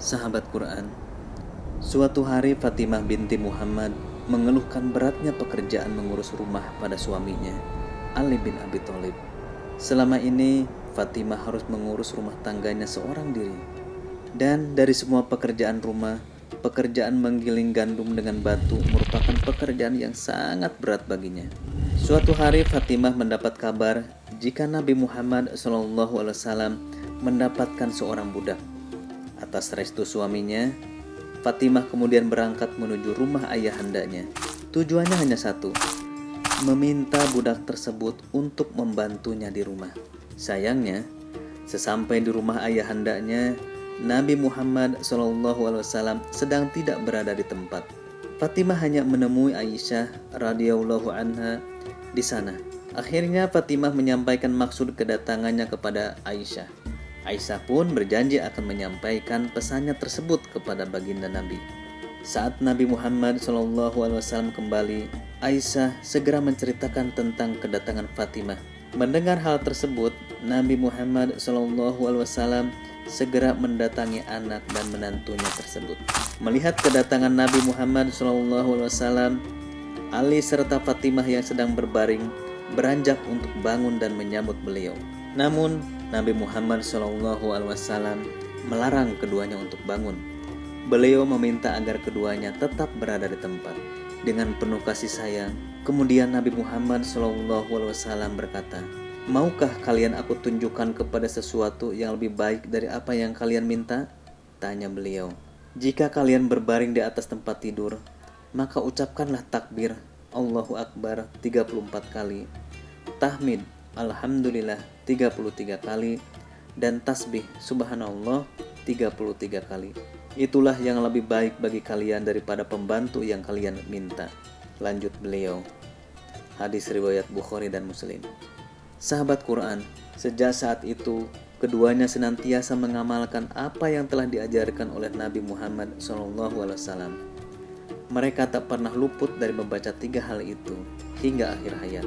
Sahabat Quran, suatu hari Fatimah binti Muhammad mengeluhkan beratnya pekerjaan mengurus rumah pada suaminya, Ali bin Abi Thalib. Selama ini, Fatimah harus mengurus rumah tangganya seorang diri. Dan dari semua pekerjaan rumah, pekerjaan menggiling gandum dengan batu merupakan pekerjaan yang sangat berat baginya. Suatu hari Fatimah mendapat kabar jika Nabi Muhammad SAW mendapatkan seorang budak Atas restu suaminya, Fatimah kemudian berangkat menuju rumah ayahandanya. Tujuannya hanya satu, meminta budak tersebut untuk membantunya di rumah. Sayangnya, sesampai di rumah ayahandanya, Nabi Muhammad SAW sedang tidak berada di tempat. Fatimah hanya menemui Aisyah radhiyallahu anha di sana. Akhirnya Fatimah menyampaikan maksud kedatangannya kepada Aisyah. Aisyah pun berjanji akan menyampaikan pesannya tersebut kepada baginda Nabi. Saat Nabi Muhammad SAW kembali, Aisyah segera menceritakan tentang kedatangan Fatimah. Mendengar hal tersebut, Nabi Muhammad SAW segera mendatangi anak dan menantunya tersebut. Melihat kedatangan Nabi Muhammad SAW, Ali serta Fatimah yang sedang berbaring beranjak untuk bangun dan menyambut beliau. Namun Nabi Muhammad SAW melarang keduanya untuk bangun. Beliau meminta agar keduanya tetap berada di tempat. Dengan penuh kasih sayang, kemudian Nabi Muhammad SAW berkata, Maukah kalian aku tunjukkan kepada sesuatu yang lebih baik dari apa yang kalian minta? Tanya beliau. Jika kalian berbaring di atas tempat tidur, maka ucapkanlah takbir Allahu Akbar 34 kali. Tahmid Alhamdulillah 33 kali dan tasbih subhanallah 33 kali. Itulah yang lebih baik bagi kalian daripada pembantu yang kalian minta. Lanjut beliau. Hadis riwayat Bukhari dan Muslim. Sahabat Quran, sejak saat itu keduanya senantiasa mengamalkan apa yang telah diajarkan oleh Nabi Muhammad SAW. Mereka tak pernah luput dari membaca tiga hal itu hingga akhir hayat.